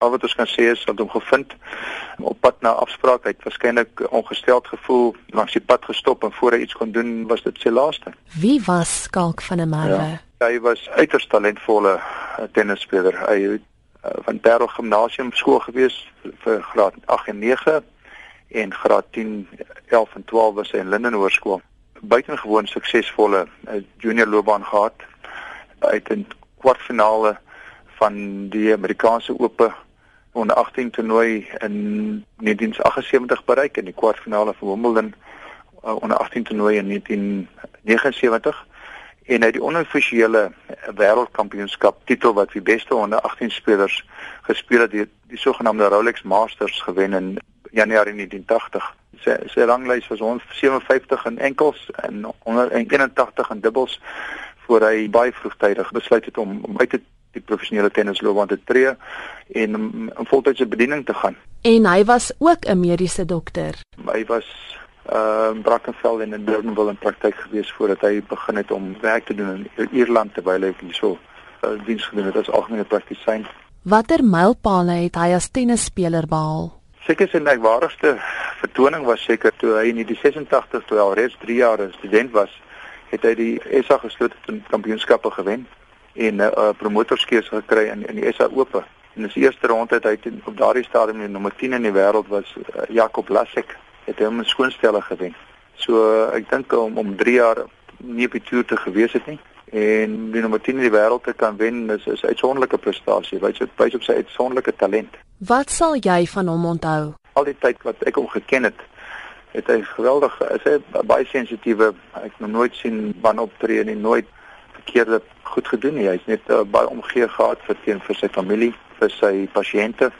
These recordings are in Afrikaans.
Al wat ons kan sê is dat hom gevind op pad na afspraak. Hy het waarskynlik ongesteld gevoel, langs die pad gestop en voor hy iets kon doen, was dit sy laaste. Wie was Skalk van der Merwe? Ja, hy was uiters talentvolle uh, tennisspeler. Hy het uh, van Parel Gimnasium skool gewees vir graad 8 en 9 en graad 10, 11 en 12 was hy in Linden Hoërskool. Buitengewoon suksesvolle uh, junior loopbaan gehad. Hy het in kwartfinale van die Amerikaanse Ope onder 18 toernooi in 1978 bereik in die kwartfinale van Wimbledon uh, onder 18 toernooi in 1979 en hy die onoffisiële wêreldkampioenskap titel wat die beste onder 18 spelers gespeel het die, die sogenaamde Rolex Masters gewen in Januarie 1980. Sy sy ranglys was 157 in enkels en 181 in dubbels voor hy baie vroegtydig besluit het om, om uit te die professionele tennisloopbaan te tree en om, om voltydse bediening te gaan. En hy was ook 'n mediese dokter. Hy was uh in Brackenfell en in Durbanville in praktyk gewees voordat hy begin het om werk te doen in Ierland terwyl hy hierso uh, diens gedoen het as algemene praktisyn. Watter mylpale het hy as tennisspeler behaal? Seker sy merkwaardigste vertoning was seker toe hy in die 86 toe al reeds 3 jaar 'n student was, het hy die SA geslote kampioenskappe gewen en 'n uh, promotorskeus gekry in in die SA Ope. In die eerste ronde het hy ten, op daardie stadium die nommer 10 in die wêreld was uh, Jakob Lasek het hom 'n skoonstelle gewen. So uh, ek dink om om 3 jaar nie op die toer te gewees het nie en die nommer 10 in die wêreld te kan wen is is 'n uitsonderlike prestasie. Wys dit wys op sy uitsonderlike talent. Wat sal jy van hom onthou? Al die tyd wat ek hom geken het, het hy geweldig, is hy baie sensitiewe. Ek het nog nooit sien van optree nie, nooit verkeerde goed gedoen nie. Hy het net uh, baie omgee gehad vir teen vir sy familie, vir sy pasiënte,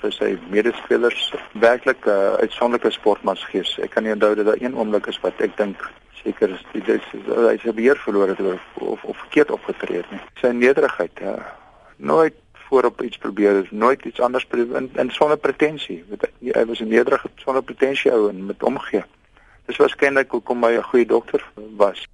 vir sy medespelers. Werklik 'n uh, uitsonderlike sportmansgees. Ek kan nie onthou dat daar een oomblik is wat ek dink seker is dit is hy se beheer verloor het of of, of verkeerd opgetree het nie. Sy nederigheid, ja. Nooit voorop iets probeer, nooit iets anders probeer in, in sonder pretensie. Hy, hy was 'n nederige sonder pretensie ou en met omgee. Dis waarskynlik hoekom hy 'n goeie dokter was.